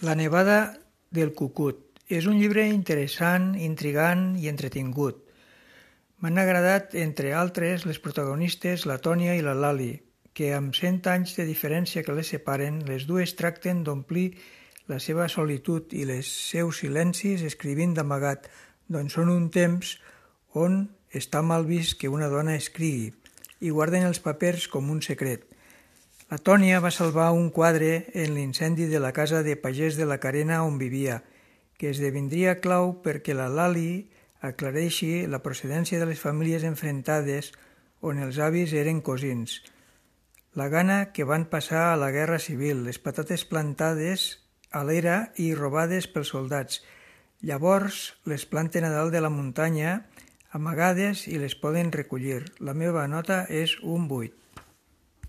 La nevada del cucut. És un llibre interessant, intrigant i entretingut. M'han agradat, entre altres, les protagonistes, la Tònia i la Lali, que amb cent anys de diferència que les separen, les dues tracten d'omplir la seva solitud i les seus silencis escrivint d'amagat, doncs són un temps on està mal vist que una dona escrigui i guarden els papers com un secret. La Tònia va salvar un quadre en l'incendi de la casa de pagès de la Carena on vivia, que esdevindria clau perquè la Lali aclareixi la procedència de les famílies enfrontades on els avis eren cosins, la gana que van passar a la guerra civil, les patates plantades a l'era i robades pels soldats. Llavors les planten a dalt de la muntanya, amagades i les poden recollir. La meva nota és un 8.